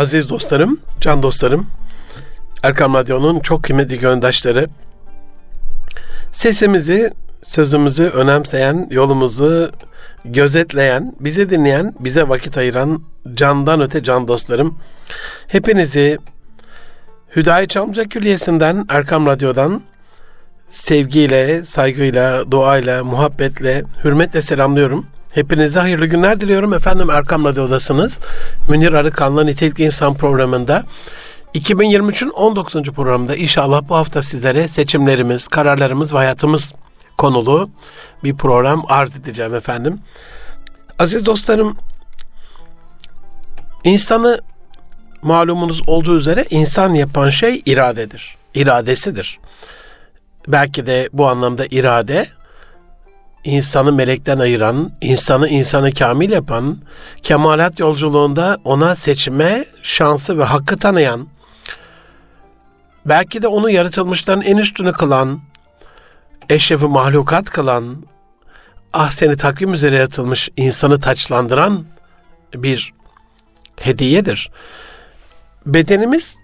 aziz dostlarım, can dostlarım, Erkam Radyo'nun çok kıymetli göndaşları, sesimizi, sözümüzü önemseyen, yolumuzu gözetleyen, bizi dinleyen, bize vakit ayıran candan öte can dostlarım, hepinizi Hüdayi Çamca Külliyesi'nden, Erkam Radyo'dan sevgiyle, saygıyla, duayla, muhabbetle, hürmetle selamlıyorum. Hepinize hayırlı günler diliyorum. Efendim Erkam Radyo'dasınız. Münir Arıkan'la Nitelikli İnsan programında 2023'ün 19. programında inşallah bu hafta sizlere seçimlerimiz, kararlarımız ve hayatımız konulu bir program arz edeceğim efendim. Aziz dostlarım, insanı malumunuz olduğu üzere insan yapan şey iradedir. İradesidir. Belki de bu anlamda irade insanı melekten ayıran, insanı insanı kamil yapan, kemalat yolculuğunda ona seçme şansı ve hakkı tanıyan, belki de onu yaratılmışların en üstünü kılan, eşrefi mahlukat kılan, ah seni takvim üzere yaratılmış insanı taçlandıran bir hediyedir. Bedenimiz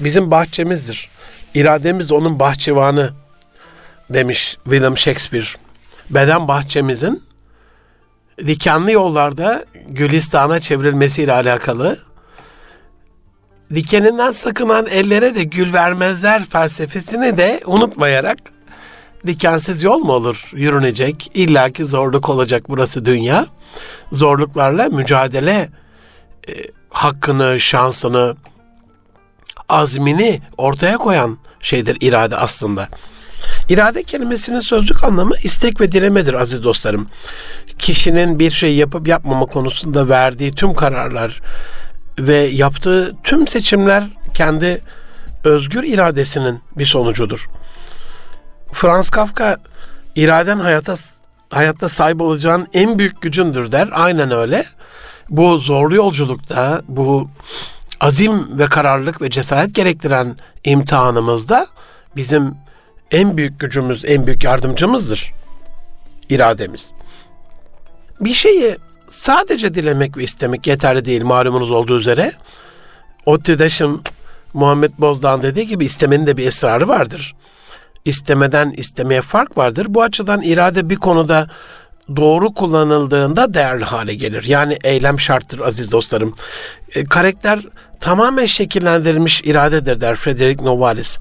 bizim bahçemizdir. İrademiz onun bahçıvanı demiş William Shakespeare beden bahçemizin dikenli yollarda Gülistan'a çevrilmesiyle alakalı dikeninden sakınan ellere de gül vermezler felsefesini de unutmayarak dikensiz yol mu olur yürünecek? illaki zorluk olacak burası dünya. Zorluklarla mücadele e, hakkını, şansını, azmini ortaya koyan şeydir irade aslında. İrade kelimesinin sözlük anlamı istek ve dilemedir aziz dostlarım. Kişinin bir şey yapıp yapmama konusunda verdiği tüm kararlar ve yaptığı tüm seçimler kendi özgür iradesinin bir sonucudur. Franz Kafka iraden hayata hayatta sahip olacağın en büyük gücündür der. Aynen öyle. Bu zorlu yolculukta, bu azim ve kararlılık ve cesaret gerektiren imtihanımızda bizim en büyük gücümüz, en büyük yardımcımızdır. İrademiz. Bir şeyi sadece dilemek ve istemek yeterli değil malumunuz olduğu üzere. Ottidaşım Muhammed Bozdağ'ın dediği gibi istemenin de bir esrarı vardır. İstemeden istemeye fark vardır. Bu açıdan irade bir konuda doğru kullanıldığında değerli hale gelir. Yani eylem şarttır aziz dostlarım. E, karakter tamamen şekillendirilmiş iradedir der Frederick Novalis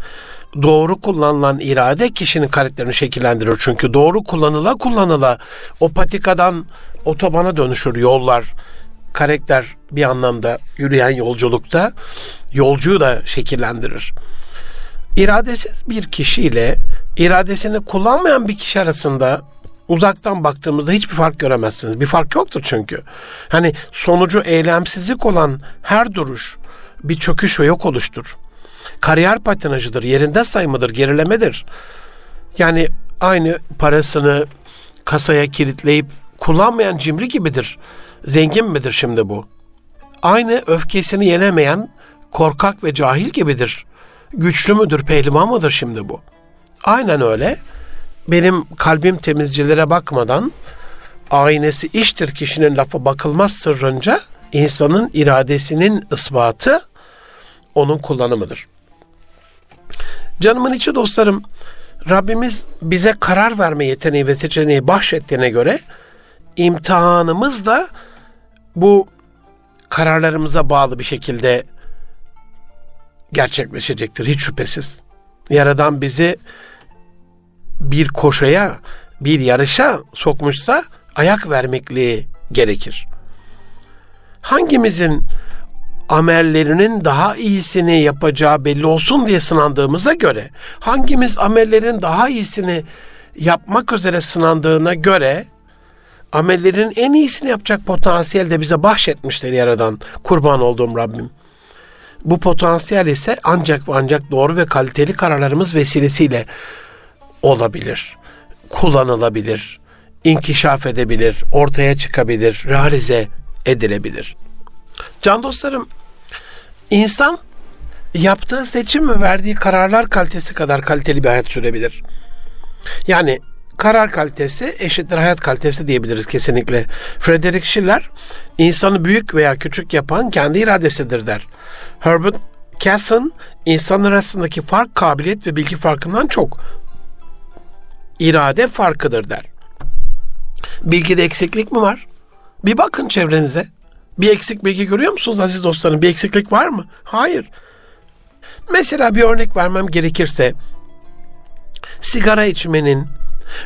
doğru kullanılan irade kişinin karakterini şekillendirir. Çünkü doğru kullanıla kullanıla o patikadan otobana dönüşür yollar. Karakter bir anlamda yürüyen yolculukta yolcuyu da şekillendirir. İradesiz bir kişiyle iradesini kullanmayan bir kişi arasında uzaktan baktığımızda hiçbir fark göremezsiniz. Bir fark yoktur çünkü. Hani sonucu eylemsizlik olan her duruş bir çöküş ve yok oluştur kariyer patinajıdır, yerinde saymadır, gerilemedir. Yani aynı parasını kasaya kilitleyip kullanmayan cimri gibidir. Zengin midir şimdi bu? Aynı öfkesini yenemeyen korkak ve cahil gibidir. Güçlü müdür, pehlivan mıdır şimdi bu? Aynen öyle. Benim kalbim temizcilere bakmadan aynesi iştir kişinin lafı bakılmaz sırrınca insanın iradesinin ispatı onun kullanımıdır. Canımın içi dostlarım, Rabbimiz bize karar verme yeteneği ve seçeneği bahşettiğine göre imtihanımız da bu kararlarımıza bağlı bir şekilde gerçekleşecektir hiç şüphesiz. Yaradan bizi bir koşuya, bir yarışa sokmuşsa ayak vermekliği gerekir. Hangimizin amellerinin daha iyisini yapacağı belli olsun diye sınandığımıza göre hangimiz amellerin daha iyisini yapmak üzere sınandığına göre amellerin en iyisini yapacak potansiyel de bize bahşetmiştir Yaradan. Kurban olduğum Rabbim. Bu potansiyel ise ancak ve ancak doğru ve kaliteli kararlarımız vesilesiyle olabilir. Kullanılabilir. inkişaf edebilir, ortaya çıkabilir, realize edilebilir. Can dostlarım, insan yaptığı seçim ve verdiği kararlar kalitesi kadar kaliteli bir hayat sürebilir. Yani karar kalitesi eşittir hayat kalitesi diyebiliriz kesinlikle. Frederick Schiller insanı büyük veya küçük yapan kendi iradesidir der. Herbert Casson insanlar arasındaki fark kabiliyet ve bilgi farkından çok irade farkıdır der. Bilgide eksiklik mi var? Bir bakın çevrenize. Bir eksik bilgi görüyor musunuz aziz dostlarım? Bir eksiklik var mı? Hayır. Mesela bir örnek vermem gerekirse sigara içmenin,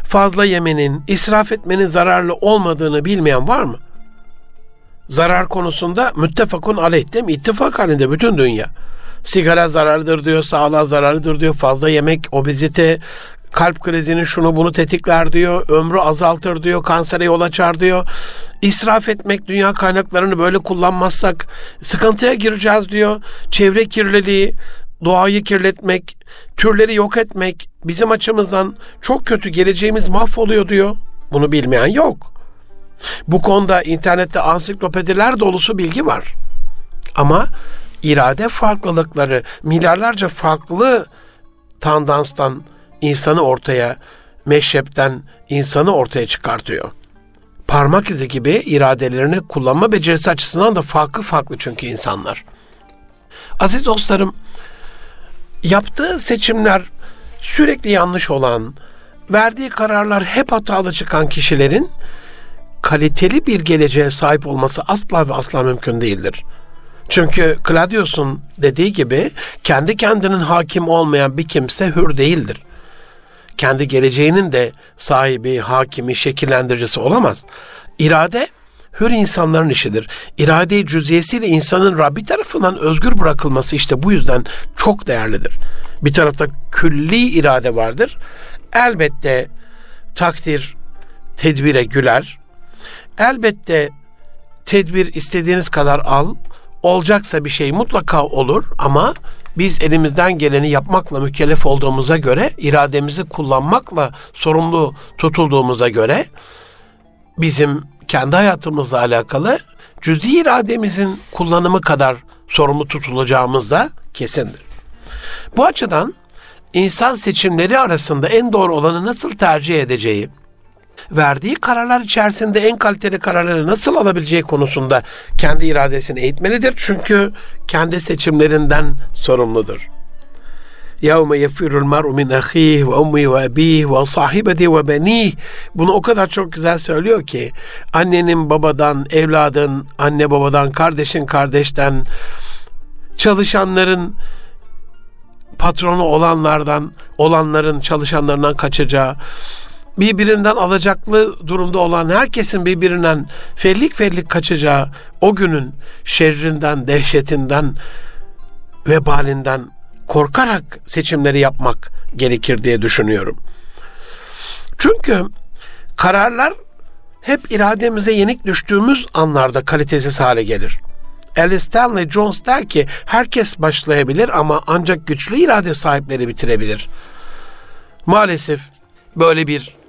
fazla yemenin, israf etmenin zararlı olmadığını bilmeyen var mı? Zarar konusunda müttefakun aleyh değil mi? İttifak halinde bütün dünya. Sigara zararlıdır diyor, sağlığa zararlıdır diyor, fazla yemek, obezite, kalp krizini şunu bunu tetikler diyor, ömrü azaltır diyor, kansere yol açar diyor. İsraf etmek, dünya kaynaklarını böyle kullanmazsak sıkıntıya gireceğiz diyor. Çevre kirliliği, doğayı kirletmek, türleri yok etmek bizim açımızdan çok kötü geleceğimiz mahvoluyor diyor. Bunu bilmeyen yok. Bu konuda internette ansiklopediler dolusu bilgi var. Ama irade farklılıkları milyarlarca farklı tandanstan insanı ortaya, meşrepten insanı ortaya çıkartıyor. Parmak izi gibi iradelerini kullanma becerisi açısından da farklı farklı çünkü insanlar. Aziz dostlarım, yaptığı seçimler sürekli yanlış olan, verdiği kararlar hep hatalı çıkan kişilerin kaliteli bir geleceğe sahip olması asla ve asla mümkün değildir. Çünkü Claudius'un dediği gibi kendi kendinin hakim olmayan bir kimse hür değildir. Kendi geleceğinin de sahibi, hakimi, şekillendiricisi olamaz. İrade hür insanların işidir. İrade cüziyesiyle insanın Rabbi tarafından özgür bırakılması işte bu yüzden çok değerlidir. Bir tarafta külli irade vardır. Elbette takdir tedbire güler. Elbette tedbir istediğiniz kadar al. Olacaksa bir şey mutlaka olur ama biz elimizden geleni yapmakla mükellef olduğumuza göre, irademizi kullanmakla sorumlu tutulduğumuza göre bizim kendi hayatımızla alakalı cüzi irademizin kullanımı kadar sorumlu tutulacağımız da kesindir. Bu açıdan insan seçimleri arasında en doğru olanı nasıl tercih edeceği, verdiği kararlar içerisinde en kaliteli kararları nasıl alabileceği konusunda kendi iradesini eğitmelidir. Çünkü kendi seçimlerinden sorumludur. يَوْمَ يَفِرُ الْمَرْءُ مِنْ أَخِيهِ وَأُمِّهِ وَأَبِيهِ وَصَاحِبَتِهِ وَبَنِيهِ Bunu o kadar çok güzel söylüyor ki annenin babadan, evladın, anne babadan, kardeşin kardeşten, çalışanların patronu olanlardan, olanların çalışanlarından kaçacağı, birbirinden alacaklı durumda olan herkesin birbirinden fellik fellik kaçacağı o günün şerrinden, dehşetinden, vebalinden korkarak seçimleri yapmak gerekir diye düşünüyorum. Çünkü kararlar hep irademize yenik düştüğümüz anlarda kalitesiz hale gelir. Alice Stanley Jones der ki herkes başlayabilir ama ancak güçlü irade sahipleri bitirebilir. Maalesef böyle bir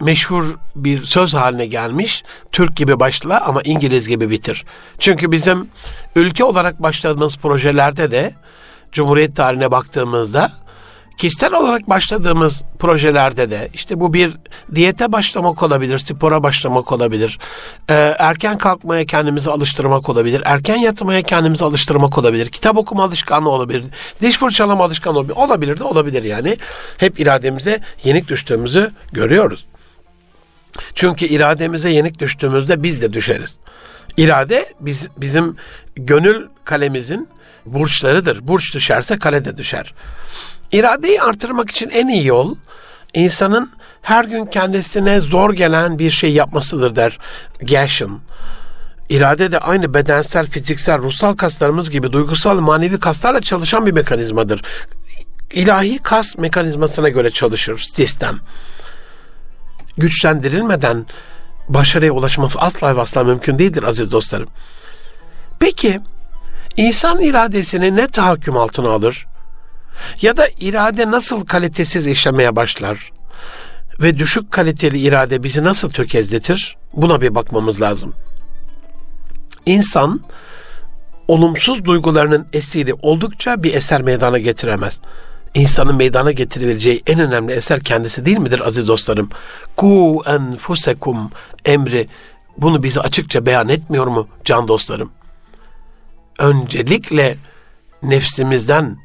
meşhur bir söz haline gelmiş. Türk gibi başla ama İngiliz gibi bitir. Çünkü bizim ülke olarak başladığımız projelerde de Cumhuriyet tarihine baktığımızda kişisel olarak başladığımız projelerde de işte bu bir diyete başlamak olabilir, spora başlamak olabilir, ee, erken kalkmaya kendimizi alıştırmak olabilir, erken yatmaya kendimizi alıştırmak olabilir, kitap okuma alışkanlığı olabilir, diş fırçalama alışkanlığı olabilir, olabilir de olabilir yani. Hep irademize yenik düştüğümüzü görüyoruz. Çünkü irademize yenik düştüğümüzde biz de düşeriz. İrade biz, bizim gönül kalemizin burçlarıdır. Burç düşerse kale de düşer. İradeyi artırmak için en iyi yol insanın her gün kendisine zor gelen bir şey yapmasıdır der Gershon. İrade de aynı bedensel, fiziksel, ruhsal kaslarımız gibi duygusal, manevi kaslarla çalışan bir mekanizmadır. İlahi kas mekanizmasına göre çalışır sistem güçlendirilmeden başarıya ulaşması asla ve asla mümkün değildir aziz dostlarım. Peki insan iradesini ne tahakküm altına alır? Ya da irade nasıl kalitesiz işlemeye başlar? Ve düşük kaliteli irade bizi nasıl tökezletir? Buna bir bakmamız lazım. İnsan olumsuz duygularının esiri oldukça bir eser meydana getiremez. İnsanın meydana getirebileceği en önemli eser kendisi değil midir aziz dostlarım? Ku enfusekum emri bunu bize açıkça beyan etmiyor mu can dostlarım? Öncelikle nefsimizden,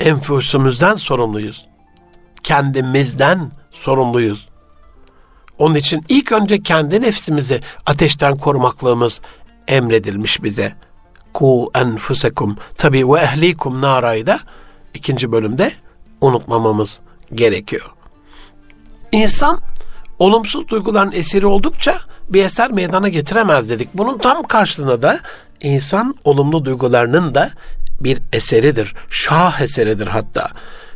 enfüsümüzden sorumluyuz. Kendimizden sorumluyuz. Onun için ilk önce kendi nefsimizi ateşten korumaklığımız emredilmiş bize. Ku enfusekum. Tabi ve ehlikum narayı ikinci bölümde unutmamamız gerekiyor. İnsan olumsuz duyguların esiri oldukça bir eser meydana getiremez dedik. Bunun tam karşılığında da insan olumlu duygularının da bir eseridir. Şah eseridir hatta.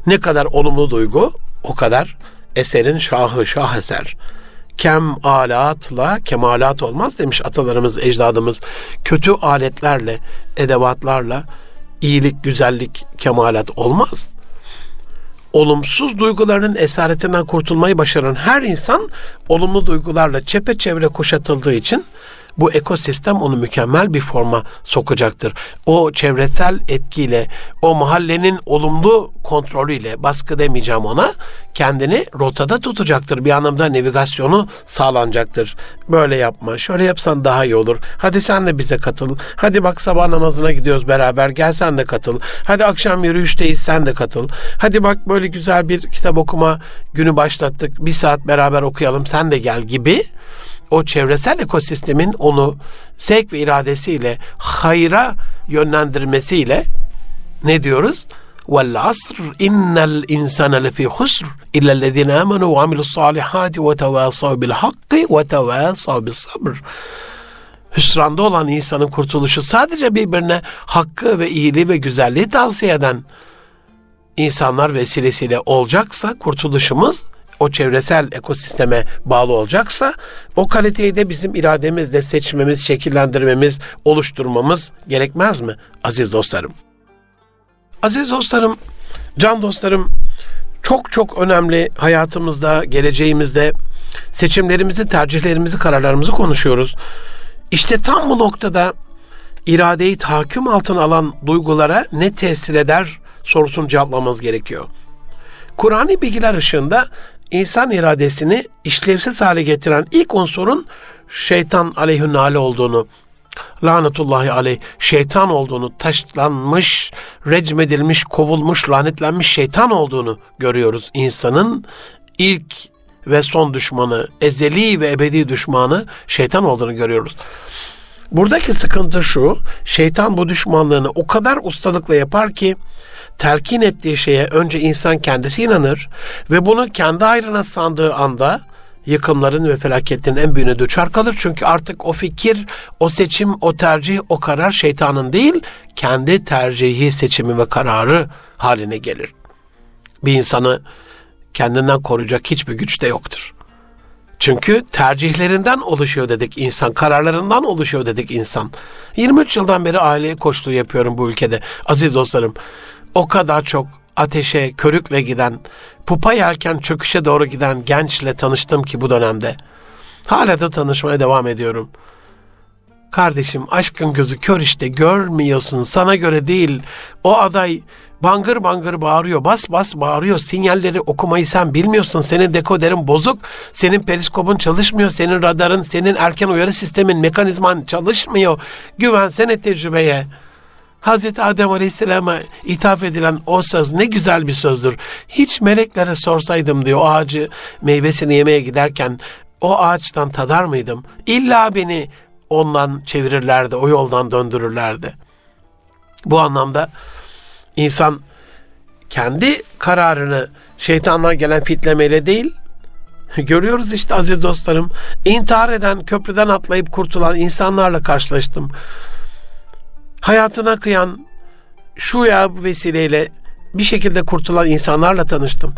Ne kadar olumlu duygu o kadar eserin şahı, şah eser. Kem alatla kemalat olmaz demiş atalarımız, ecdadımız. Kötü aletlerle, edevatlarla iyilik, güzellik, kemalat olmaz. Olumsuz duygularının esaretinden kurtulmayı başaran her insan olumlu duygularla çepeçevre kuşatıldığı için bu ekosistem onu mükemmel bir forma sokacaktır. O çevresel etkiyle, o mahallenin olumlu kontrolüyle, baskı demeyeceğim ona, kendini rotada tutacaktır. Bir anlamda navigasyonu sağlanacaktır. Böyle yapma, şöyle yapsan daha iyi olur. Hadi sen de bize katıl. Hadi bak sabah namazına gidiyoruz beraber, gel sen de katıl. Hadi akşam yürüyüşteyiz, sen de katıl. Hadi bak böyle güzel bir kitap okuma günü başlattık. Bir saat beraber okuyalım, sen de gel gibi o çevresel ekosistemin onu zevk ve iradesiyle hayra yönlendirmesiyle ne diyoruz? Vel asr innel insane lefi husr illellezine amenu ve amilus salihati ve tevasav bil hakkı ve tevasav bis sabr. Hüsranda olan insanın kurtuluşu sadece birbirine hakkı ve iyiliği ve güzelliği tavsiye eden insanlar vesilesiyle olacaksa kurtuluşumuz o çevresel ekosisteme bağlı olacaksa o kaliteyi de bizim irademizle seçmemiz, şekillendirmemiz, oluşturmamız gerekmez mi aziz dostlarım? Aziz dostlarım, can dostlarım çok çok önemli hayatımızda, geleceğimizde seçimlerimizi, tercihlerimizi, kararlarımızı konuşuyoruz. İşte tam bu noktada iradeyi tahakküm altına alan duygulara ne tesir eder sorusunu cevaplamamız gerekiyor. Kur'an'ı bilgiler ışığında insan iradesini işlevsiz hale getiren ilk unsurun şeytan aleyhünnale olduğunu, lanetullahi aleyh, şeytan olduğunu, taşlanmış, recmedilmiş, kovulmuş, lanetlenmiş şeytan olduğunu görüyoruz. İnsanın ilk ve son düşmanı, ezeli ve ebedi düşmanı şeytan olduğunu görüyoruz. Buradaki sıkıntı şu, şeytan bu düşmanlığını o kadar ustalıkla yapar ki telkin ettiği şeye önce insan kendisi inanır ve bunu kendi hayrına sandığı anda yıkımların ve felaketlerin en büyüğüne düşer kalır. Çünkü artık o fikir, o seçim, o tercih, o karar şeytanın değil, kendi tercihi, seçimi ve kararı haline gelir. Bir insanı kendinden koruyacak hiçbir güç de yoktur. Çünkü tercihlerinden oluşuyor dedik insan, kararlarından oluşuyor dedik insan. 23 yıldan beri aileye koştuğu yapıyorum bu ülkede. Aziz dostlarım, o kadar çok ateşe, körükle giden, pupa yerken çöküşe doğru giden gençle tanıştım ki bu dönemde. Hala da tanışmaya devam ediyorum. Kardeşim aşkın gözü kör işte görmüyorsun sana göre değil. O aday bangır bangır bağırıyor, bas bas bağırıyor. Sinyalleri okumayı sen bilmiyorsun. Senin dekoderin bozuk, senin periskopun çalışmıyor, senin radarın, senin erken uyarı sistemin, mekanizman çalışmıyor. Güvensene tecrübeye.'' Hazreti Adem Aleyhisselam'a ithaf edilen o söz ne güzel bir sözdür. Hiç meleklere sorsaydım diyor o ağacı meyvesini yemeye giderken o ağaçtan tadar mıydım? İlla beni ondan çevirirlerdi, o yoldan döndürürlerdi. Bu anlamda insan kendi kararını şeytandan gelen fitlemeyle değil, görüyoruz işte aziz dostlarım, intihar eden, köprüden atlayıp kurtulan insanlarla karşılaştım hayatına kıyan şu ya bu vesileyle bir şekilde kurtulan insanlarla tanıştım.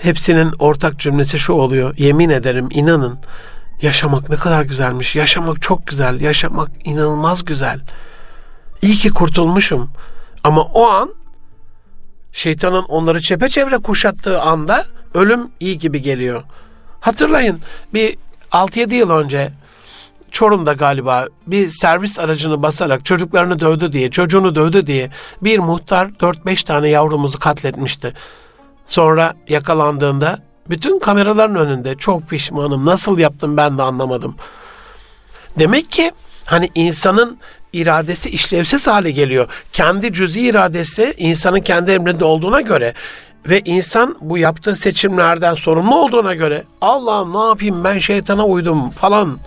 Hepsinin ortak cümlesi şu oluyor. Yemin ederim inanın yaşamak ne kadar güzelmiş. Yaşamak çok güzel. Yaşamak inanılmaz güzel. İyi ki kurtulmuşum. Ama o an şeytanın onları çepeçevre kuşattığı anda ölüm iyi gibi geliyor. Hatırlayın bir 6-7 yıl önce Çorum'da galiba bir servis aracını basarak çocuklarını dövdü diye, çocuğunu dövdü diye bir muhtar 4-5 tane yavrumuzu katletmişti. Sonra yakalandığında bütün kameraların önünde çok pişmanım. Nasıl yaptım ben de anlamadım. Demek ki hani insanın iradesi işlevsiz hale geliyor. Kendi cüzi iradesi insanın kendi emrinde olduğuna göre ve insan bu yaptığı seçimlerden sorumlu olduğuna göre Allah'ım ne yapayım ben şeytana uydum falan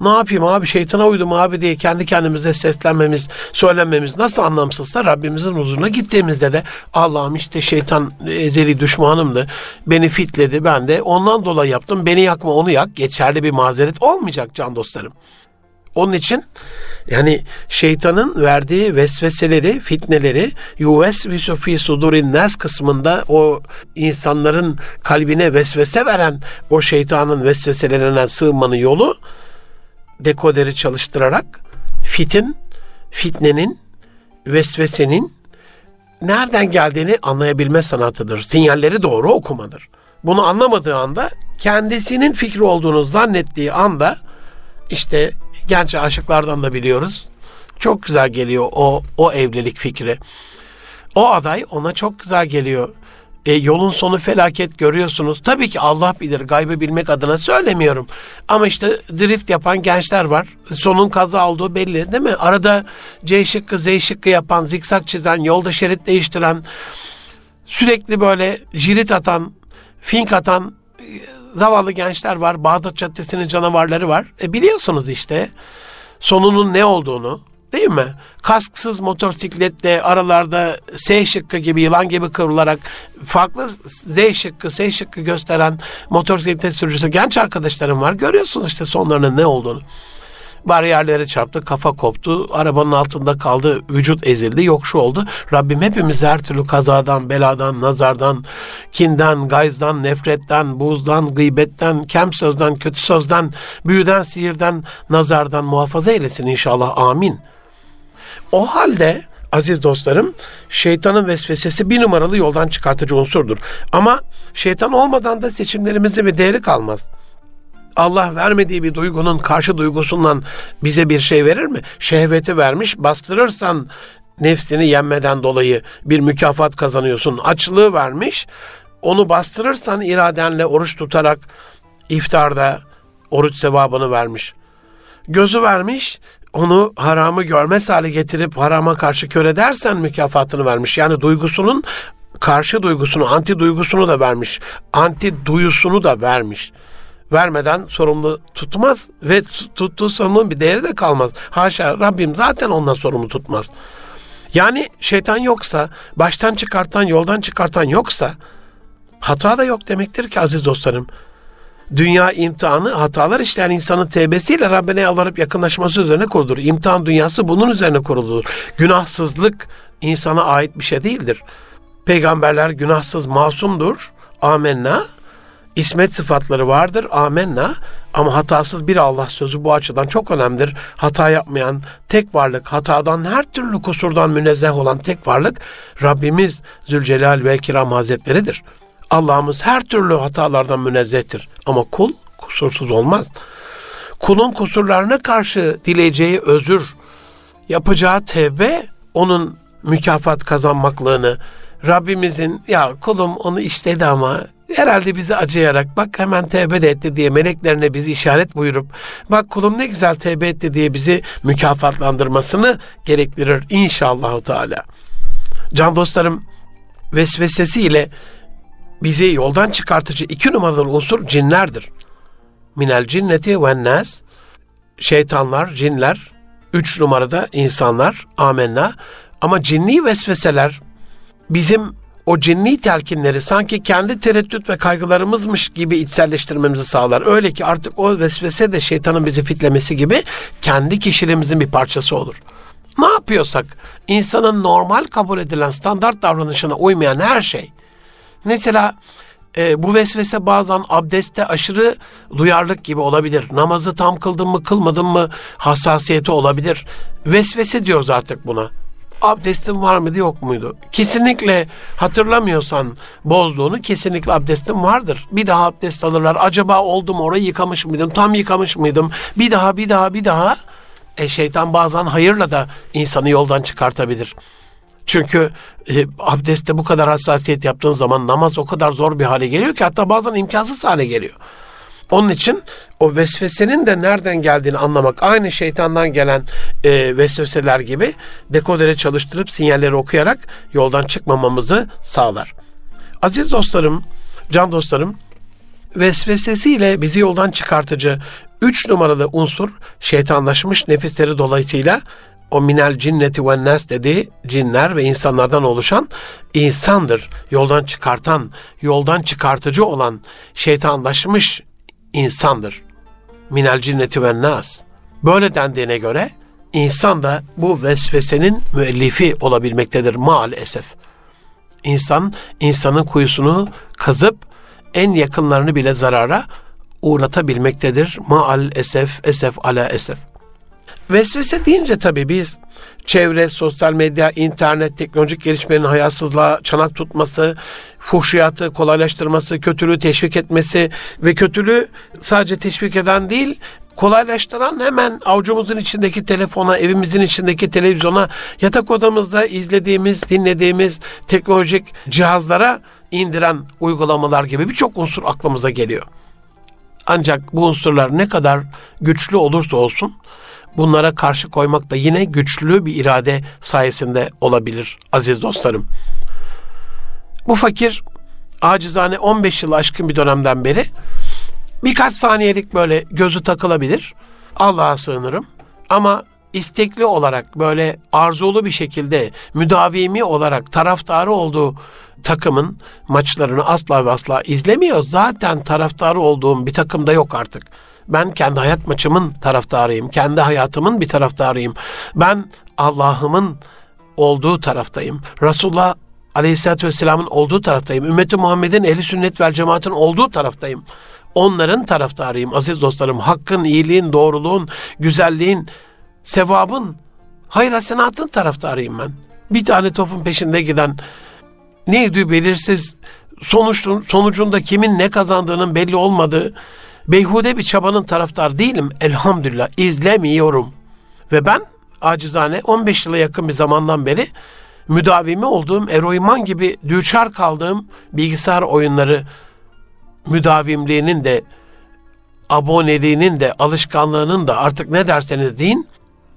ne yapayım abi şeytana uydum abi diye kendi kendimize seslenmemiz, söylememiz nasıl anlamsızsa Rabbimizin huzuruna gittiğimizde de Allah'ım işte şeytan ezeli düşmanımdı. Beni fitledi ben de ondan dolayı yaptım. Beni yakma onu yak. Geçerli bir mazeret olmayacak can dostlarım. Onun için yani şeytanın verdiği vesveseleri, fitneleri yuvesvisu fi sudurin nas kısmında o insanların kalbine vesvese veren o şeytanın vesveselerine sığınmanın yolu dekoderi çalıştırarak fitin, fitnenin, vesvesenin nereden geldiğini anlayabilme sanatıdır. Sinyalleri doğru okumadır. Bunu anlamadığı anda kendisinin fikri olduğunu zannettiği anda işte genç aşıklardan da biliyoruz. Çok güzel geliyor o o evlilik fikri. O aday ona çok güzel geliyor. E, yolun sonu felaket görüyorsunuz. Tabii ki Allah bilir. Gaybı bilmek adına söylemiyorum. Ama işte drift yapan gençler var. Sonun kaza olduğu belli değil mi? Arada C şıkkı Z şıkkı yapan, zikzak çizen, yolda şerit değiştiren, sürekli böyle jirit atan, fink atan zavallı gençler var. Bağdat Caddesi'nin canavarları var. E biliyorsunuz işte sonunun ne olduğunu. Değil mi? Kasksız motosikletle aralarda S şıkkı gibi yılan gibi kıvrılarak farklı Z şıkkı, S şıkkı gösteren motosiklet sürücüsü genç arkadaşlarım var. Görüyorsunuz işte sonlarının ne olduğunu. Bariyerlere çarptı, kafa koptu, arabanın altında kaldı, vücut ezildi, yokşu oldu. Rabbim hepimizi her türlü kazadan, beladan, nazardan, kinden, gayzdan, nefretten, buzdan, gıybetten, kem sözden, kötü sözden, büyüden, sihirden, nazardan muhafaza eylesin inşallah. Amin. O halde aziz dostlarım şeytanın vesvesesi bir numaralı yoldan çıkartıcı unsurdur. Ama şeytan olmadan da seçimlerimizin bir değeri kalmaz. Allah vermediği bir duygunun karşı duygusundan bize bir şey verir mi? Şehveti vermiş, bastırırsan nefsini yenmeden dolayı bir mükafat kazanıyorsun. Açlığı vermiş, onu bastırırsan iradenle oruç tutarak iftarda oruç sevabını vermiş. Gözü vermiş, onu haramı görmez hale getirip harama karşı kör edersen mükafatını vermiş. Yani duygusunun karşı duygusunu, anti duygusunu da vermiş. Anti duyusunu da vermiş. Vermeden sorumlu tutmaz ve tuttuğu sorumluluğun bir değeri de kalmaz. Haşa Rabbim zaten ondan sorumlu tutmaz. Yani şeytan yoksa, baştan çıkartan, yoldan çıkartan yoksa hata da yok demektir ki aziz dostlarım dünya imtihanı hatalar işleyen insanın tevbesiyle Rabbine yalvarıp yakınlaşması üzerine kurulur. İmtihan dünyası bunun üzerine kurulur. Günahsızlık insana ait bir şey değildir. Peygamberler günahsız masumdur. Amenna. İsmet sıfatları vardır. Amenna. Ama hatasız bir Allah sözü bu açıdan çok önemlidir. Hata yapmayan tek varlık, hatadan her türlü kusurdan münezzeh olan tek varlık Rabbimiz Zülcelal ve Kiram Hazretleridir. Allah'ımız her türlü hatalardan münezzehtir. Ama kul kusursuz olmaz. Kulun kusurlarına karşı dileyeceği özür, yapacağı tevbe onun mükafat kazanmaklığını, Rabbimizin ya kulum onu istedi ama herhalde bizi acıyarak bak hemen tevbe de etti diye meleklerine bizi işaret buyurup bak kulum ne güzel tevbe etti diye bizi mükafatlandırmasını gerektirir inşallah Teala. Can dostlarım vesvesesiyle bizi yoldan çıkartıcı iki numaralı unsur cinlerdir. Minel cinneti ve nas şeytanlar, cinler, üç numarada insanlar, amenna. Ama cinni vesveseler bizim o cinni telkinleri sanki kendi tereddüt ve kaygılarımızmış gibi içselleştirmemizi sağlar. Öyle ki artık o vesvese de şeytanın bizi fitlemesi gibi kendi kişiliğimizin bir parçası olur. Ne yapıyorsak insanın normal kabul edilen standart davranışına uymayan her şey Mesela e, bu vesvese bazen abdestte aşırı duyarlılık gibi olabilir. Namazı tam kıldım mı kılmadım mı hassasiyeti olabilir. Vesvese diyoruz artık buna. Abdestin var mıydı yok muydu? Kesinlikle hatırlamıyorsan bozduğunu kesinlikle abdestin vardır. Bir daha abdest alırlar. Acaba oldum orayı yıkamış mıydım? Tam yıkamış mıydım? Bir daha bir daha bir daha. E şeytan bazen hayırla da insanı yoldan çıkartabilir. Çünkü e, abdestte bu kadar hassasiyet yaptığın zaman namaz o kadar zor bir hale geliyor ki hatta bazen imkansız hale geliyor. Onun için o vesvesenin de nereden geldiğini anlamak aynı şeytandan gelen e, vesveseler gibi dekodere çalıştırıp sinyalleri okuyarak yoldan çıkmamamızı sağlar. Aziz dostlarım, can dostlarım, vesvesesiyle bizi yoldan çıkartıcı üç numaralı unsur şeytanlaşmış nefisleri dolayısıyla o minel cinneti ve nas dediği cinler ve insanlardan oluşan insandır. Yoldan çıkartan, yoldan çıkartıcı olan şeytanlaşmış insandır. Minel cinneti ve nas. Böyle dendiğine göre insan da bu vesvesenin müellifi olabilmektedir maalesef. İnsan, insanın kuyusunu kazıp en yakınlarını bile zarara uğratabilmektedir. Maal esef, esef ala esef. Vesvese deyince tabii biz çevre, sosyal medya, internet, teknolojik gelişmenin hayasızlığa çanak tutması, fuhşiyatı kolaylaştırması, kötülüğü teşvik etmesi ve kötülüğü sadece teşvik eden değil, kolaylaştıran hemen avucumuzun içindeki telefona, evimizin içindeki televizyona, yatak odamızda izlediğimiz, dinlediğimiz teknolojik cihazlara indiren uygulamalar gibi birçok unsur aklımıza geliyor. Ancak bu unsurlar ne kadar güçlü olursa olsun bunlara karşı koymak da yine güçlü bir irade sayesinde olabilir aziz dostlarım. Bu fakir acizane 15 yıl aşkın bir dönemden beri birkaç saniyelik böyle gözü takılabilir. Allah'a sığınırım. Ama istekli olarak böyle arzulu bir şekilde müdavimi olarak taraftarı olduğu takımın maçlarını asla ve asla izlemiyor. Zaten taraftarı olduğum bir takımda yok artık. Ben kendi hayat maçımın taraftarıyım. Kendi hayatımın bir taraftarıyım. Ben Allah'ımın olduğu taraftayım. Resulullah Aleyhisselatü Vesselam'ın olduğu taraftayım. Ümmeti Muhammed'in ehli sünnet vel cemaatin olduğu taraftayım. Onların taraftarıyım aziz dostlarım. Hakkın, iyiliğin, doğruluğun, güzelliğin, sevabın, hayır hasenatın taraftarıyım ben. Bir tane topun peşinde giden neydi belirsiz sonuçun, sonucunda kimin ne kazandığının belli olmadığı beyhude bir çabanın taraftar değilim. Elhamdülillah izlemiyorum. Ve ben acizane 15 yıla yakın bir zamandan beri müdavimi olduğum, eroiman gibi düçar kaldığım bilgisayar oyunları müdavimliğinin de aboneliğinin de alışkanlığının da artık ne derseniz deyin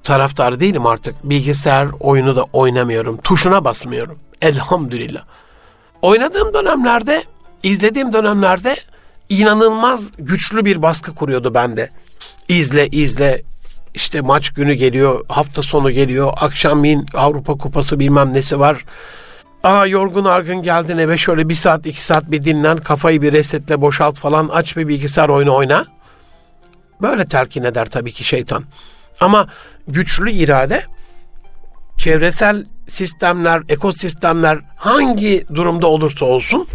taraftar değilim artık. Bilgisayar oyunu da oynamıyorum. Tuşuna basmıyorum. Elhamdülillah. Oynadığım dönemlerde, izlediğim dönemlerde inanılmaz güçlü bir baskı kuruyordu bende. İzle, izle, işte maç günü geliyor, hafta sonu geliyor, akşamleyin Avrupa Kupası bilmem nesi var. Aa yorgun argın geldin eve şöyle bir saat iki saat bir dinlen, kafayı bir resetle boşalt falan, aç bir bilgisayar oyunu oyna. Böyle telkin eder tabii ki şeytan. Ama güçlü irade çevresel sistemler, ekosistemler hangi durumda olursa olsun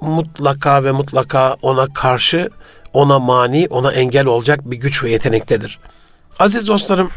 mutlaka ve mutlaka ona karşı, ona mani, ona engel olacak bir güç ve yetenektedir. Aziz dostlarım,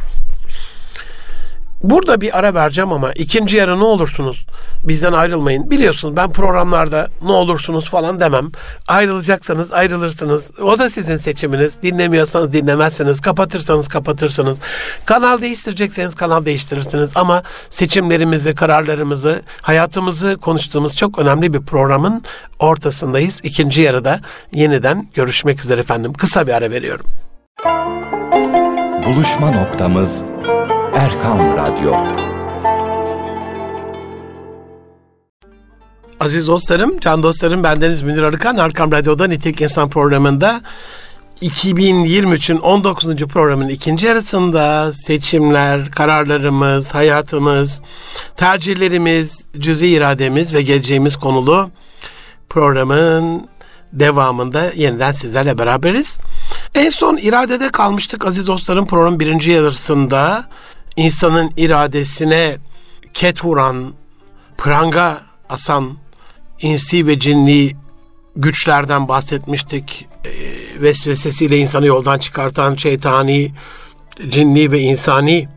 Burada bir ara vereceğim ama ikinci yarı ne olursunuz bizden ayrılmayın. Biliyorsunuz ben programlarda ne olursunuz falan demem. Ayrılacaksanız ayrılırsınız. O da sizin seçiminiz. Dinlemiyorsanız dinlemezsiniz. Kapatırsanız kapatırsınız. Kanal değiştirecekseniz kanal değiştirirsiniz. Ama seçimlerimizi, kararlarımızı, hayatımızı konuştuğumuz çok önemli bir programın ortasındayız. İkinci yarıda yeniden görüşmek üzere efendim. Kısa bir ara veriyorum. Buluşma noktamız Erkam Radyo. Aziz dostlarım, can dostlarım bendeniz Münir Arıkan. Erkam Radyo'da Nitek İnsan programında 2023'ün 19. programın ikinci yarısında seçimler, kararlarımız, hayatımız, tercihlerimiz, cüzi irademiz ve geleceğimiz konulu programın devamında yeniden sizlerle beraberiz. En son iradede kalmıştık aziz dostlarım programın birinci yarısında insanın iradesine ket vuran, pranga asan insi ve cinni güçlerden bahsetmiştik. E, vesvesesiyle insanı yoldan çıkartan şeytani, cinni ve insani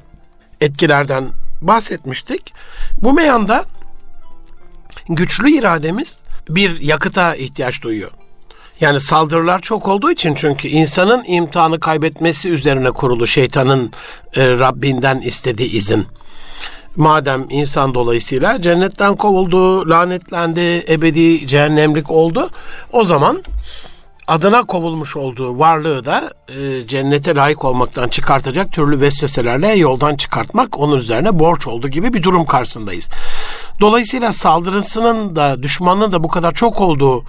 etkilerden bahsetmiştik. Bu meyanda güçlü irademiz bir yakıta ihtiyaç duyuyor. Yani saldırılar çok olduğu için çünkü insanın imtihanı kaybetmesi üzerine kurulu şeytanın e, Rabbinden istediği izin. Madem insan dolayısıyla cennetten kovuldu, lanetlendi, ebedi cehennemlik oldu. O zaman adına kovulmuş olduğu varlığı da e, cennete layık olmaktan çıkartacak türlü vesveselerle yoldan çıkartmak onun üzerine borç oldu gibi bir durum karşısındayız. Dolayısıyla saldırısının da düşmanının da bu kadar çok olduğu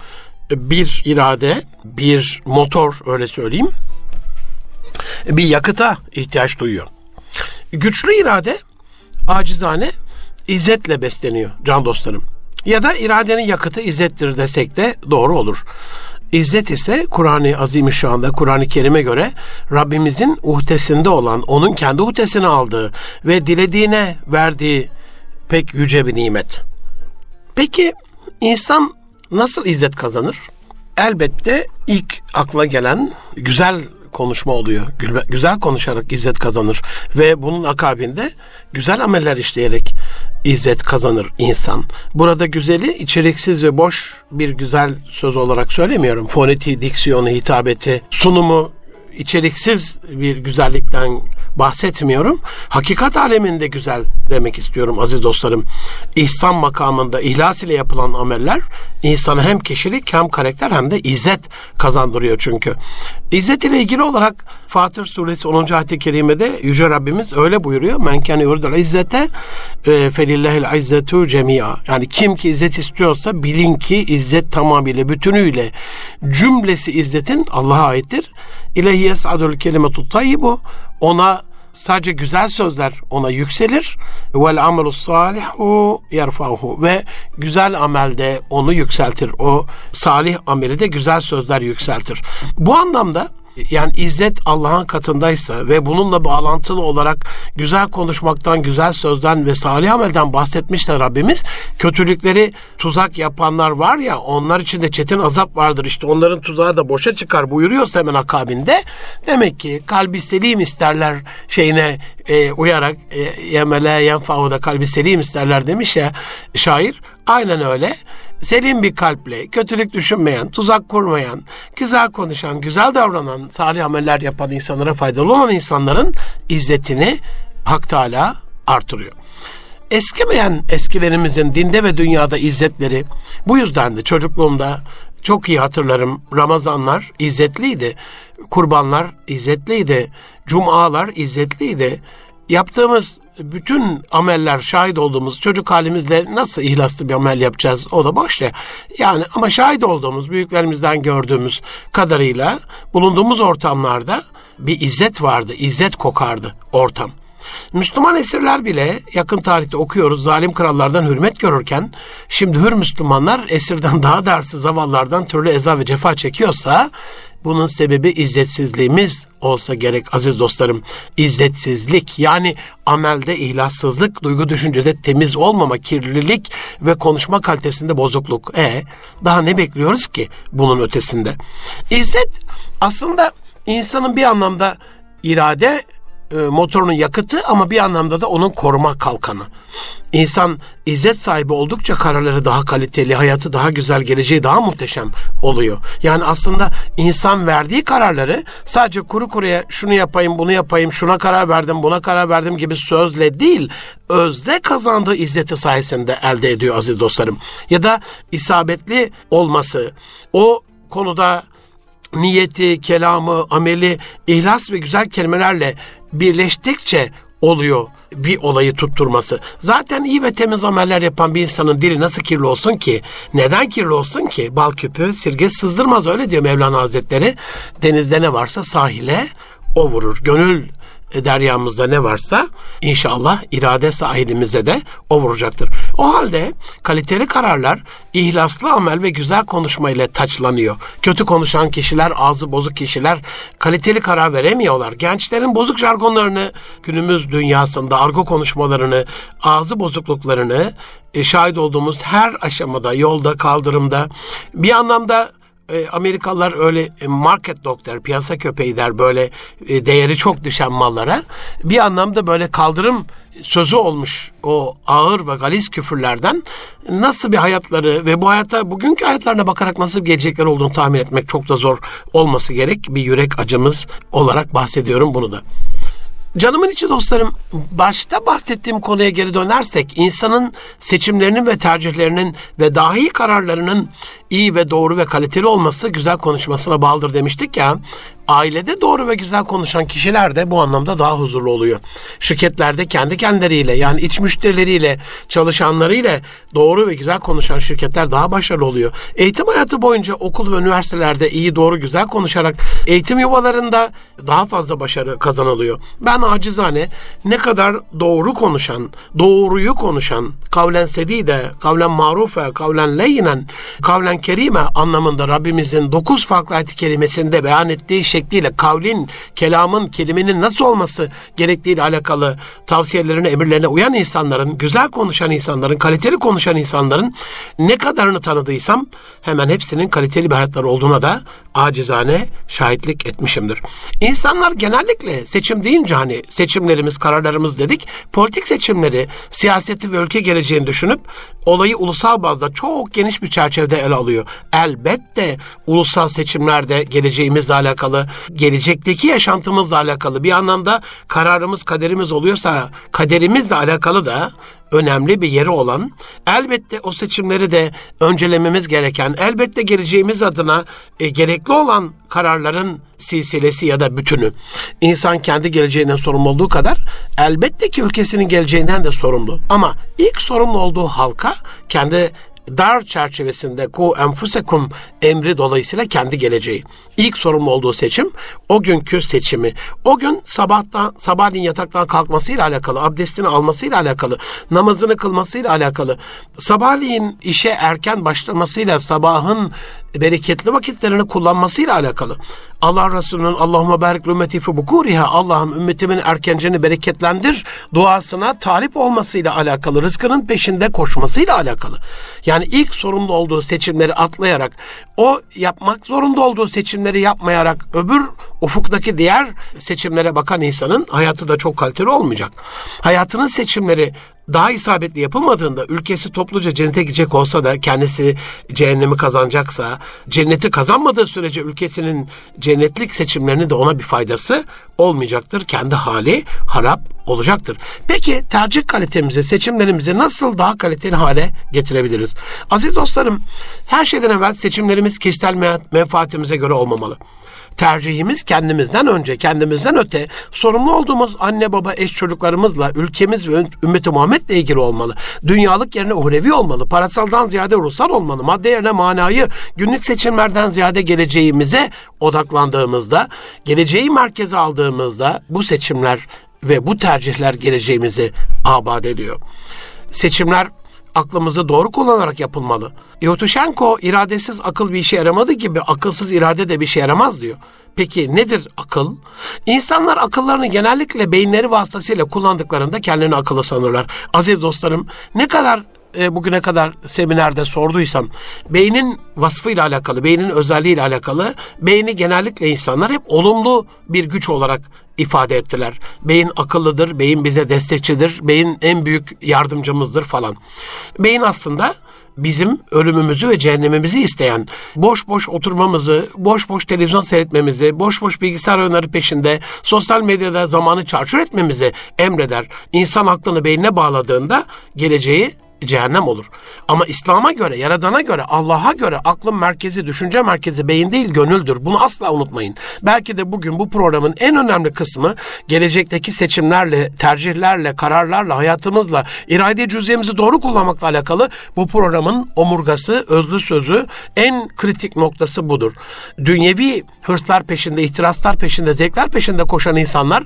bir irade, bir motor öyle söyleyeyim, bir yakıta ihtiyaç duyuyor. Güçlü irade acizane izzetle besleniyor can dostlarım. Ya da iradenin yakıtı izzettir desek de doğru olur. İzzet ise Kur'an-ı Azimüşşan'da Kur'an-ı Kerim'e göre Rabbimizin uhdesinde olan, onun kendi uhdesine aldığı ve dilediğine verdiği pek yüce bir nimet. Peki insan nasıl izzet kazanır? Elbette ilk akla gelen güzel konuşma oluyor. Güzel konuşarak izzet kazanır ve bunun akabinde güzel ameller işleyerek izzet kazanır insan. Burada güzeli içeriksiz ve boş bir güzel söz olarak söylemiyorum. Foneti, diksiyonu, hitabeti, sunumu içeriksiz bir güzellikten bahsetmiyorum. Hakikat aleminde güzel demek istiyorum aziz dostlarım. İhsan makamında ihlas ile yapılan ameller insana hem kişilik hem karakter hem de izzet kazandırıyor çünkü. İzzet ile ilgili olarak Fatır suresi 10. ayet-i kerimede Yüce Rabbimiz öyle buyuruyor. Men kâne yuridul izzete felillahil izzetu cemia. Yani kim ki izzet istiyorsa bilin ki izzet tamamıyla bütünüyle cümlesi izzetin Allah'a aittir. İlehi yes'adul kelimetu tayyibu ona sadece güzel sözler ona yükselir. Vel amelu salihu yerfahu ve güzel amelde onu yükseltir. O salih ameli de güzel sözler yükseltir. Bu anlamda yani izzet Allah'ın katındaysa ve bununla bağlantılı olarak güzel konuşmaktan, güzel sözden ve salih amelden bahsetmişler Rabbimiz. Kötülükleri tuzak yapanlar var ya onlar için de çetin azap vardır. İşte onların tuzağı da boşa çıkar buyuruyorsa hemen akabinde. Demek ki kalbi selim isterler şeyine e, uyarak e, yemele yenfahu da kalbi selim isterler demiş ya şair. Aynen öyle selim bir kalple, kötülük düşünmeyen, tuzak kurmayan, güzel konuşan, güzel davranan, salih ameller yapan insanlara faydalı olan insanların izzetini Hak Teala artırıyor. Eskimeyen eskilerimizin dinde ve dünyada izzetleri bu yüzden de çocukluğumda çok iyi hatırlarım. Ramazanlar izzetliydi. Kurbanlar izzetliydi. Cumalar izzetliydi. Yaptığımız bütün ameller şahit olduğumuz çocuk halimizle nasıl ihlaslı bir amel yapacağız o da boş ya. Yani ama şahit olduğumuz büyüklerimizden gördüğümüz kadarıyla bulunduğumuz ortamlarda bir izzet vardı. izzet kokardı ortam. Müslüman esirler bile yakın tarihte okuyoruz zalim krallardan hürmet görürken şimdi hür Müslümanlar esirden daha dersiz zavallardan türlü eza ve cefa çekiyorsa bunun sebebi izzetsizliğimiz olsa gerek aziz dostlarım. İzzetsizlik yani amelde ihlassızlık, duygu düşüncede temiz olmama, kirlilik ve konuşma kalitesinde bozukluk. E daha ne bekliyoruz ki bunun ötesinde? İzzet aslında insanın bir anlamda irade e, motorunun yakıtı ama bir anlamda da onun koruma kalkanı. İnsan izzet sahibi oldukça kararları daha kaliteli, hayatı daha güzel, geleceği daha muhteşem oluyor. Yani aslında insan verdiği kararları sadece kuru kuruya şunu yapayım, bunu yapayım, şuna karar verdim, buna karar verdim gibi sözle değil, özde kazandığı izzeti sayesinde elde ediyor aziz dostlarım. Ya da isabetli olması, o konuda niyeti, kelamı, ameli, ihlas ve güzel kelimelerle birleştikçe oluyor bir olayı tutturması. Zaten iyi ve temiz ameller yapan bir insanın dili nasıl kirli olsun ki? Neden kirli olsun ki? Bal küpü sirge sızdırmaz öyle diyor Mevlana Hazretleri. Denizde ne varsa sahile o vurur. Gönül deryamızda ne varsa inşallah irade sahilimize de o vuracaktır. O halde kaliteli kararlar ihlaslı amel ve güzel konuşma ile taçlanıyor. Kötü konuşan kişiler, ağzı bozuk kişiler kaliteli karar veremiyorlar. Gençlerin bozuk jargonlarını, günümüz dünyasında argo konuşmalarını, ağzı bozukluklarını e, şahit olduğumuz her aşamada, yolda, kaldırımda bir anlamda e, Amerikalılar öyle e, market dog der, piyasa köpeği der böyle e, değeri çok düşen mallara. Bir anlamda böyle kaldırım sözü olmuş o ağır ve galiz küfürlerden nasıl bir hayatları ve bu hayata bugünkü hayatlarına bakarak nasıl bir gelecekler olduğunu tahmin etmek çok da zor olması gerek. Bir yürek acımız olarak bahsediyorum bunu da. Canımın içi dostlarım, başta bahsettiğim konuya geri dönersek, insanın seçimlerinin ve tercihlerinin ve dahi kararlarının iyi ve doğru ve kaliteli olması güzel konuşmasına bağlıdır demiştik ya. Ailede doğru ve güzel konuşan kişiler de bu anlamda daha huzurlu oluyor. Şirketlerde kendi kendileriyle yani iç müşterileriyle, çalışanlarıyla doğru ve güzel konuşan şirketler daha başarılı oluyor. Eğitim hayatı boyunca okul ve üniversitelerde iyi doğru güzel konuşarak eğitim yuvalarında daha fazla başarı kazanılıyor. Ben acizane ne kadar doğru konuşan, doğruyu konuşan, kavlen sedide, kavlen marufe, kavlen leyinen, kavlen kerime anlamında Rabbimizin dokuz farklı ayet-i kerimesinde beyan ettiği şekliyle kavlin, kelamın, kelimenin nasıl olması gerektiğiyle alakalı tavsiyelerine, emirlerine uyan insanların, güzel konuşan insanların, kaliteli konuşan insanların ne kadarını tanıdıysam hemen hepsinin kaliteli bir hayatları olduğuna da acizane şahitlik etmişimdir. İnsanlar genellikle seçim deyince hani seçimlerimiz, kararlarımız dedik, politik seçimleri, siyaseti ve ülke geleceğini düşünüp olayı ulusal bazda çok geniş bir çerçevede ele alıyor. Elbette ulusal seçimlerde geleceğimizle alakalı, gelecekteki yaşantımızla alakalı bir anlamda kararımız, kaderimiz oluyorsa kaderimizle alakalı da önemli bir yeri olan, elbette o seçimleri de öncelememiz gereken, elbette geleceğimiz adına e, gerekli olan kararların silsilesi ya da bütünü. İnsan kendi geleceğinden sorumlu olduğu kadar elbette ki ülkesinin geleceğinden de sorumlu. Ama ilk sorumlu olduğu halka kendi dar çerçevesinde ku enfusekum emri dolayısıyla kendi geleceği. İlk sorumlu olduğu seçim o günkü seçimi. O gün sabahtan sabahleyin yataktan kalkmasıyla alakalı, abdestini almasıyla alakalı, namazını kılmasıyla alakalı, sabahleyin işe erken başlamasıyla sabahın bereketli vakitlerini kullanmasıyla alakalı. Allah Resulü'nün Allahümme barik ümmeti fi bukuriha Allah'ım ümmetimin erkenceni bereketlendir duasına talip olmasıyla alakalı, rızkının peşinde koşmasıyla alakalı. Yani ilk sorumlu olduğu seçimleri atlayarak, o yapmak zorunda olduğu seçimleri yapmayarak öbür ufuktaki diğer seçimlere bakan insanın hayatı da çok kaliteli olmayacak. Hayatının seçimleri daha isabetli yapılmadığında ülkesi topluca cennete gidecek olsa da kendisi cehennemi kazanacaksa cenneti kazanmadığı sürece ülkesinin cennetlik seçimlerinin de ona bir faydası olmayacaktır. Kendi hali harap olacaktır. Peki tercih kalitemizi, seçimlerimizi nasıl daha kaliteli hale getirebiliriz? Aziz dostlarım, her şeyden evvel seçimlerimiz kişisel menfaatimize göre olmamalı tercihimiz kendimizden önce, kendimizden öte sorumlu olduğumuz anne baba eş çocuklarımızla, ülkemiz ve ümmeti Muhammed'le ilgili olmalı. Dünyalık yerine uhrevi olmalı. Parasaldan ziyade ruhsal olmalı. Madde yerine manayı günlük seçimlerden ziyade geleceğimize odaklandığımızda, geleceği merkeze aldığımızda bu seçimler ve bu tercihler geleceğimizi abad ediyor. Seçimler aklımızı doğru kullanarak yapılmalı. Yotuşenko iradesiz akıl bir işe yaramadı gibi akılsız irade de bir şey yaramaz diyor. Peki nedir akıl? İnsanlar akıllarını genellikle beyinleri vasıtasıyla kullandıklarında kendilerini akıllı sanırlar. Aziz dostlarım ne kadar e, bugüne kadar seminerde sorduysam beynin vasfıyla alakalı, beynin özelliğiyle alakalı beyni genellikle insanlar hep olumlu bir güç olarak ifade ettiler. Beyin akıllıdır, beyin bize destekçidir, beyin en büyük yardımcımızdır falan. Beyin aslında bizim ölümümüzü ve cehennemimizi isteyen, boş boş oturmamızı, boş boş televizyon seyretmemizi, boş boş bilgisayar oyunları peşinde, sosyal medyada zamanı çarçur etmemizi emreder. İnsan aklını beynine bağladığında geleceği cehennem olur. Ama İslam'a göre, Yaradan'a göre, Allah'a göre aklın merkezi, düşünce merkezi beyin değil gönüldür. Bunu asla unutmayın. Belki de bugün bu programın en önemli kısmı gelecekteki seçimlerle, tercihlerle, kararlarla, hayatımızla, irade cüzeyimizi doğru kullanmakla alakalı bu programın omurgası, özlü sözü, en kritik noktası budur. Dünyevi hırslar peşinde, ihtiraslar peşinde, zevkler peşinde koşan insanlar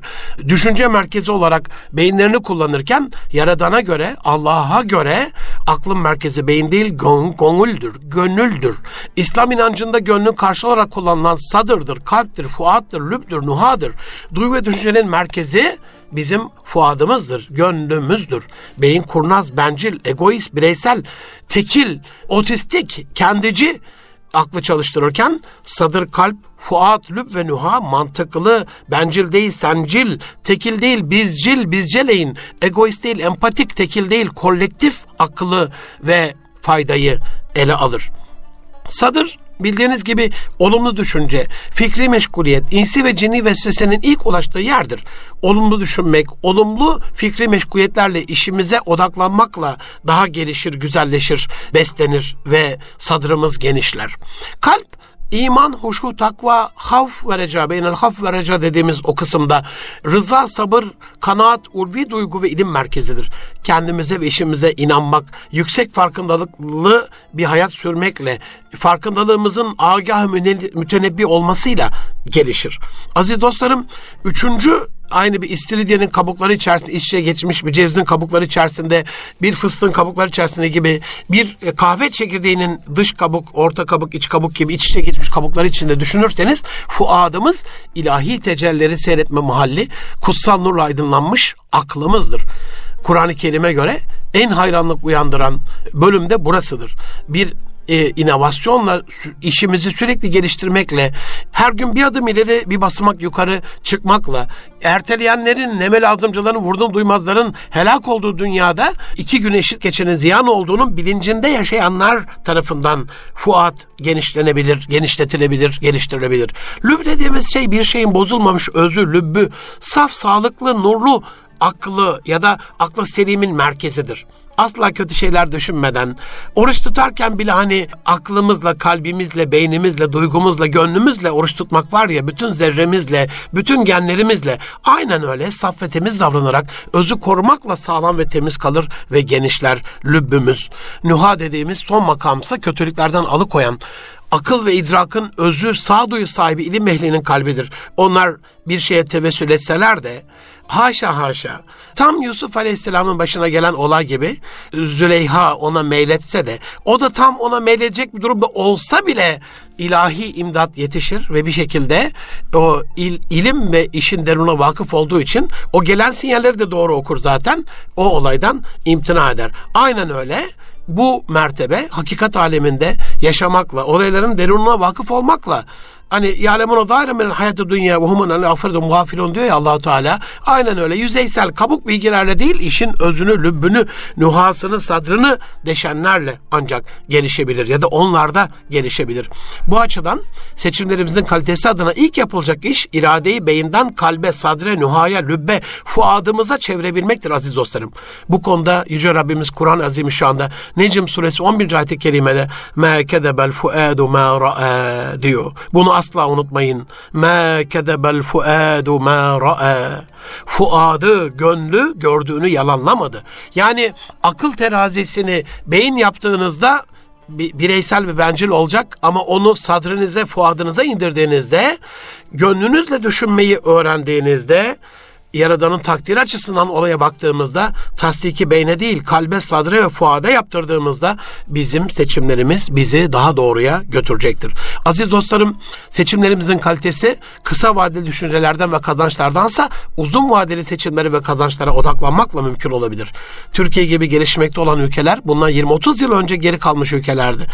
düşünce merkezi olarak beyinlerini kullanırken Yaradan'a göre, Allah'a göre aklın merkezi beyin değil gön, gönüldür, gönüldür. İslam inancında gönlün karşı olarak kullanılan sadırdır, kalptir, fuattır, lübdür, nuhadır. Duygu ve düşüncenin merkezi bizim fuadımızdır, gönlümüzdür. Beyin kurnaz, bencil, egoist, bireysel, tekil, otistik, kendici, aklı çalıştırırken sadır kalp, fuat, lüb ve nuha mantıklı, bencil değil, sencil, tekil değil, bizcil, bizceleyin, egoist değil, empatik, tekil değil, kolektif akıllı ve faydayı ele alır. Sadır bildiğiniz gibi olumlu düşünce, fikri meşguliyet, insi ve cinni vesvesenin ilk ulaştığı yerdir. Olumlu düşünmek, olumlu fikri meşguliyetlerle işimize odaklanmakla daha gelişir, güzelleşir, beslenir ve sadrımız genişler. Kalp İman, huşu, takva, havf ve reca, beynel havf ve reca dediğimiz o kısımda rıza, sabır, kanaat, ulvi duygu ve ilim merkezidir. Kendimize ve işimize inanmak, yüksek farkındalıklı bir hayat sürmekle, farkındalığımızın agah mütenebbi olmasıyla gelişir. Aziz dostlarım, üçüncü aynı bir istiridyenin kabukları içerisinde iç içe geçmiş bir cevizin kabukları içerisinde bir fıstığın kabukları içerisinde gibi bir e, kahve çekirdeğinin dış kabuk, orta kabuk, iç kabuk gibi iç içe geçmiş kabukları içinde düşünürseniz fuadımız ilahi tecellileri seyretme mahalli kutsal nurla aydınlanmış aklımızdır. Kur'an-ı Kerim'e göre en hayranlık uyandıran bölümde burasıdır. Bir e, inovasyonla işimizi sürekli geliştirmekle her gün bir adım ileri bir basamak yukarı çıkmakla erteleyenlerin nemel azımcıların vurdum duymazların helak olduğu dünyada iki gün eşit geçenin ziyan olduğunun bilincinde yaşayanlar tarafından fuat genişlenebilir, genişletilebilir, geliştirilebilir. Lüb dediğimiz şey bir şeyin bozulmamış özü, lübbü, saf, sağlıklı, nurlu aklı ya da aklı selimin merkezidir asla kötü şeyler düşünmeden, oruç tutarken bile hani aklımızla, kalbimizle, beynimizle, duygumuzla, gönlümüzle oruç tutmak var ya, bütün zerremizle, bütün genlerimizle aynen öyle saf ve temiz davranarak özü korumakla sağlam ve temiz kalır ve genişler lübbümüz. Nuha dediğimiz son makamsa kötülüklerden alıkoyan, akıl ve idrakın özü sağduyu sahibi ilim ehlinin kalbidir. Onlar bir şeye tevessül etseler de Haşa haşa. Tam Yusuf Aleyhisselam'ın başına gelen olay gibi Züleyha ona meyletse de o da tam ona meyledecek bir durumda olsa bile ilahi imdat yetişir ve bir şekilde o il, ilim ve işin deruna vakıf olduğu için o gelen sinyalleri de doğru okur zaten. O olaydan imtina eder. Aynen öyle bu mertebe hakikat aleminde yaşamakla, olayların derununa vakıf olmakla Hani ya'lemuna zâhiren minel hayatı dünya ve humun an afirdun gafilun diyor ya allah Teala. Aynen öyle yüzeysel kabuk bilgilerle değil işin özünü, lübbünü, nuhasını, sadrını deşenlerle ancak gelişebilir ya da onlarda gelişebilir. Bu açıdan seçimlerimizin kalitesi adına ilk yapılacak iş iradeyi beyinden kalbe, sadre, nuhaya, lübbe, fuadımıza çevirebilmektir aziz dostlarım. Bu konuda Yüce Rabbimiz Kur'an Azimi şu anda Necm suresi 11. ayet-i kerimede مَا كَدَبَ الْفُؤَادُ مَا رَأَى diyor. Bunu asla unutmayın. Ma kedebel fuadu ma ra'a. Fuadı, gönlü gördüğünü yalanlamadı. Yani akıl terazisini beyin yaptığınızda bireysel ve bencil olacak ama onu sadrinize, fuadınıza indirdiğinizde, gönlünüzle düşünmeyi öğrendiğinizde Yaradan'ın takdiri açısından olaya baktığımızda tasdiki beyne değil kalbe, sadre ve fuada yaptırdığımızda bizim seçimlerimiz bizi daha doğruya götürecektir. Aziz dostlarım seçimlerimizin kalitesi kısa vadeli düşüncelerden ve kazançlardansa uzun vadeli seçimleri ve kazançlara odaklanmakla mümkün olabilir. Türkiye gibi gelişmekte olan ülkeler bundan 20-30 yıl önce geri kalmış ülkelerdi.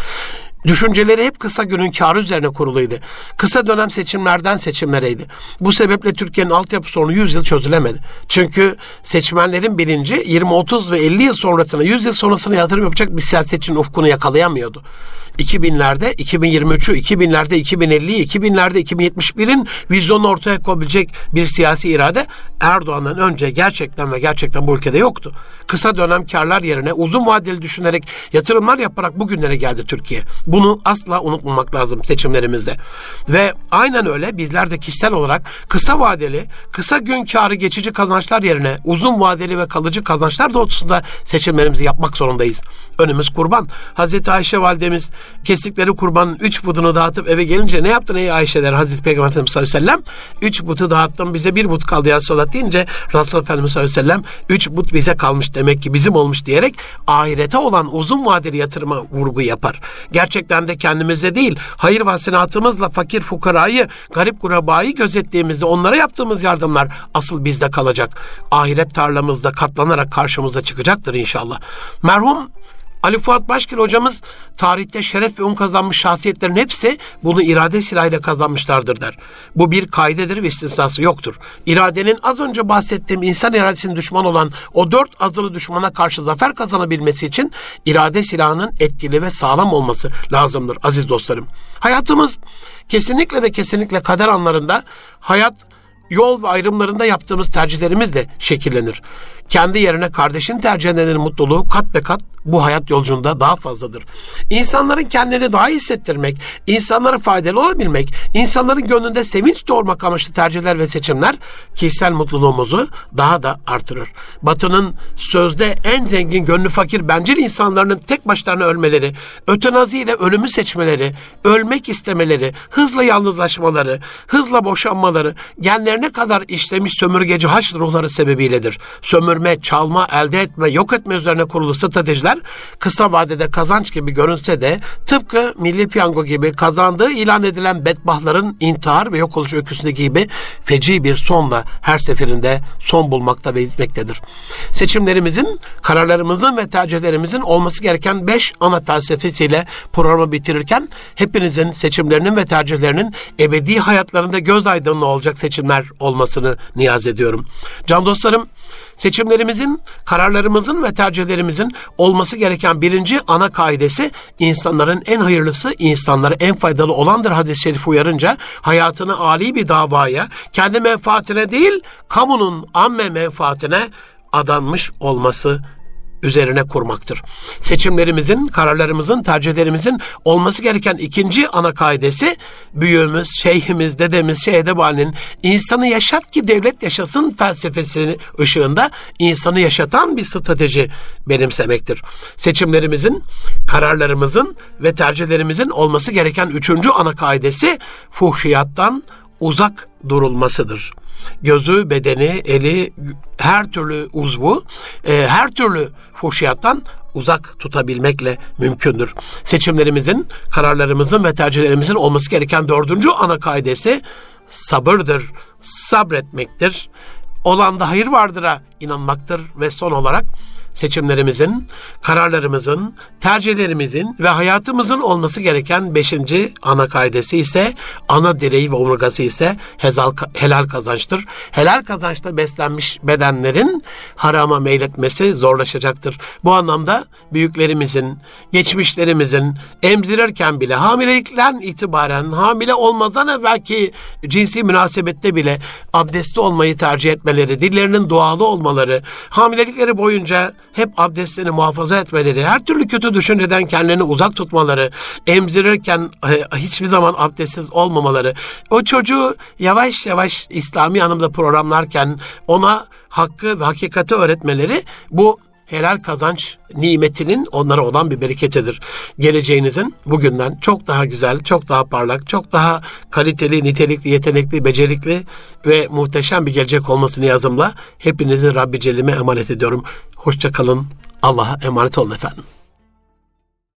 Düşünceleri hep kısa günün karı üzerine kuruluydu. Kısa dönem seçimlerden seçimlereydi. Bu sebeple Türkiye'nin altyapı sorunu 100 yıl çözülemedi. Çünkü seçmenlerin bilinci 20, 30 ve 50 yıl sonrasına, 100 yıl sonrasına yatırım yapacak bir siyasetçinin ufkunu yakalayamıyordu. 2000'lerde 2023'ü, 2000'lerde 2050'yi, 2000'lerde 2071'in vizyonunu ortaya koyabilecek bir siyasi irade Erdoğan'dan önce gerçekten ve gerçekten bu ülkede yoktu. Kısa dönem karlar yerine uzun vadeli düşünerek yatırımlar yaparak bugünlere geldi Türkiye. Bunu asla unutmamak lazım seçimlerimizde. Ve aynen öyle bizler de kişisel olarak kısa vadeli, kısa gün karı geçici kazançlar yerine uzun vadeli ve kalıcı kazançlar doğrultusunda seçimlerimizi yapmak zorundayız. Önümüz kurban. Hazreti Ayşe validemiz kestikleri kurbanın üç budunu dağıtıp eve gelince ne yaptın ey Ayşe der Hazreti Peygamber Efendimiz sallallahu aleyhi ve sellem. Üç butu dağıttım bize bir but kaldı ya Resulallah deyince Resulullah Efendimiz sallallahu aleyhi ve sellem üç but bize kalmış demek ki bizim olmuş diyerek ahirete olan uzun vadeli yatırıma vurgu yapar. Gerçekten de kendimize değil hayır vasenatımızla fakir fukarayı garip kurabayı gözettiğimizde onlara yaptığımız yardımlar asıl bizde kalacak. Ahiret tarlamızda katlanarak karşımıza çıkacaktır inşallah. Merhum Ali Fuat Başkil hocamız tarihte şeref ve un kazanmış şahsiyetlerin hepsi bunu irade silahıyla kazanmışlardır der. Bu bir kaydedir ve istisnası yoktur. İradenin az önce bahsettiğim insan iradesinin düşman olan o dört azılı düşmana karşı zafer kazanabilmesi için irade silahının etkili ve sağlam olması lazımdır aziz dostlarım. Hayatımız kesinlikle ve kesinlikle kader anlarında hayat yol ve ayrımlarında yaptığımız tercihlerimizle şekillenir. Kendi yerine kardeşin tercih edenin mutluluğu kat be kat bu hayat yolculuğunda daha fazladır. İnsanların kendini daha iyi hissettirmek, insanlara faydalı olabilmek, insanların gönlünde sevinç doğurmak amaçlı tercihler ve seçimler kişisel mutluluğumuzu daha da artırır. Batı'nın sözde en zengin, gönlü fakir, bencil insanların tek başlarına ölmeleri, ötenazi ile ölümü seçmeleri, ölmek istemeleri, hızla yalnızlaşmaları, hızla boşanmaları, genlerine kadar işlemiş sömürgeci haç ruhları sebebiyledir. Sömürme, çalma, elde etme, yok etme üzerine kurulu stratejiler kısa vadede kazanç gibi görünse de tıpkı milli piyango gibi kazandığı ilan edilen bedbahtların intihar ve yok oluş öyküsündeki gibi feci bir sonla her seferinde son bulmakta ve gitmektedir. Seçimlerimizin, kararlarımızın ve tercihlerimizin olması gereken beş ana felsefesiyle programı bitirirken hepinizin seçimlerinin ve tercihlerinin ebedi hayatlarında göz aydınlığı olacak seçimler olmasını niyaz ediyorum. Can dostlarım, Seçimlerimizin, kararlarımızın ve tercihlerimizin olması gereken birinci ana kaidesi insanların en hayırlısı, insanlara en faydalı olandır hadis-i şerif uyarınca hayatını âli bir davaya, kendi menfaatine değil, kamunun amme menfaatine adanmış olması üzerine kurmaktır. Seçimlerimizin, kararlarımızın, tercihlerimizin olması gereken ikinci ana kaidesi büyüğümüz, şeyhimiz, dedemiz, Şehdebal'in insanı yaşat ki devlet yaşasın felsefesini ışığında insanı yaşatan bir strateji benimsemektir. Seçimlerimizin, kararlarımızın ve tercihlerimizin olması gereken üçüncü ana kaidesi fuhşiyattan uzak durulmasıdır gözü, bedeni, eli, her türlü uzvu, e, her türlü fuhşiyattan uzak tutabilmekle mümkündür. Seçimlerimizin, kararlarımızın ve tercihlerimizin olması gereken dördüncü ana kaidesi sabırdır, sabretmektir. Olanda hayır vardır'a inanmaktır ve son olarak seçimlerimizin, kararlarımızın, tercihlerimizin ve hayatımızın olması gereken beşinci ana kaidesi ise, ana direği ve omurgası ise hezal, helal kazançtır. Helal kazançta beslenmiş bedenlerin harama meyletmesi zorlaşacaktır. Bu anlamda büyüklerimizin, geçmişlerimizin emzirirken bile hamilelikten itibaren hamile olmazdan evvelki cinsi münasebette bile abdestli olmayı tercih etmeleri, dillerinin dualı olmaları, hamilelikleri boyunca hep abdestlerini muhafaza etmeleri, her türlü kötü düşünceden kendilerini uzak tutmaları, emzirirken e, hiçbir zaman abdestsiz olmamaları, o çocuğu yavaş yavaş İslami anlamda programlarken ona hakkı ve hakikati öğretmeleri bu helal kazanç nimetinin onlara olan bir bereketidir. Geleceğinizin bugünden çok daha güzel, çok daha parlak, çok daha kaliteli, nitelikli, yetenekli, becerikli ve muhteşem bir gelecek olmasını yazımla hepinizi Rabbi Celle'ime emanet ediyorum. Hoşçakalın. Allah'a emanet olun efendim.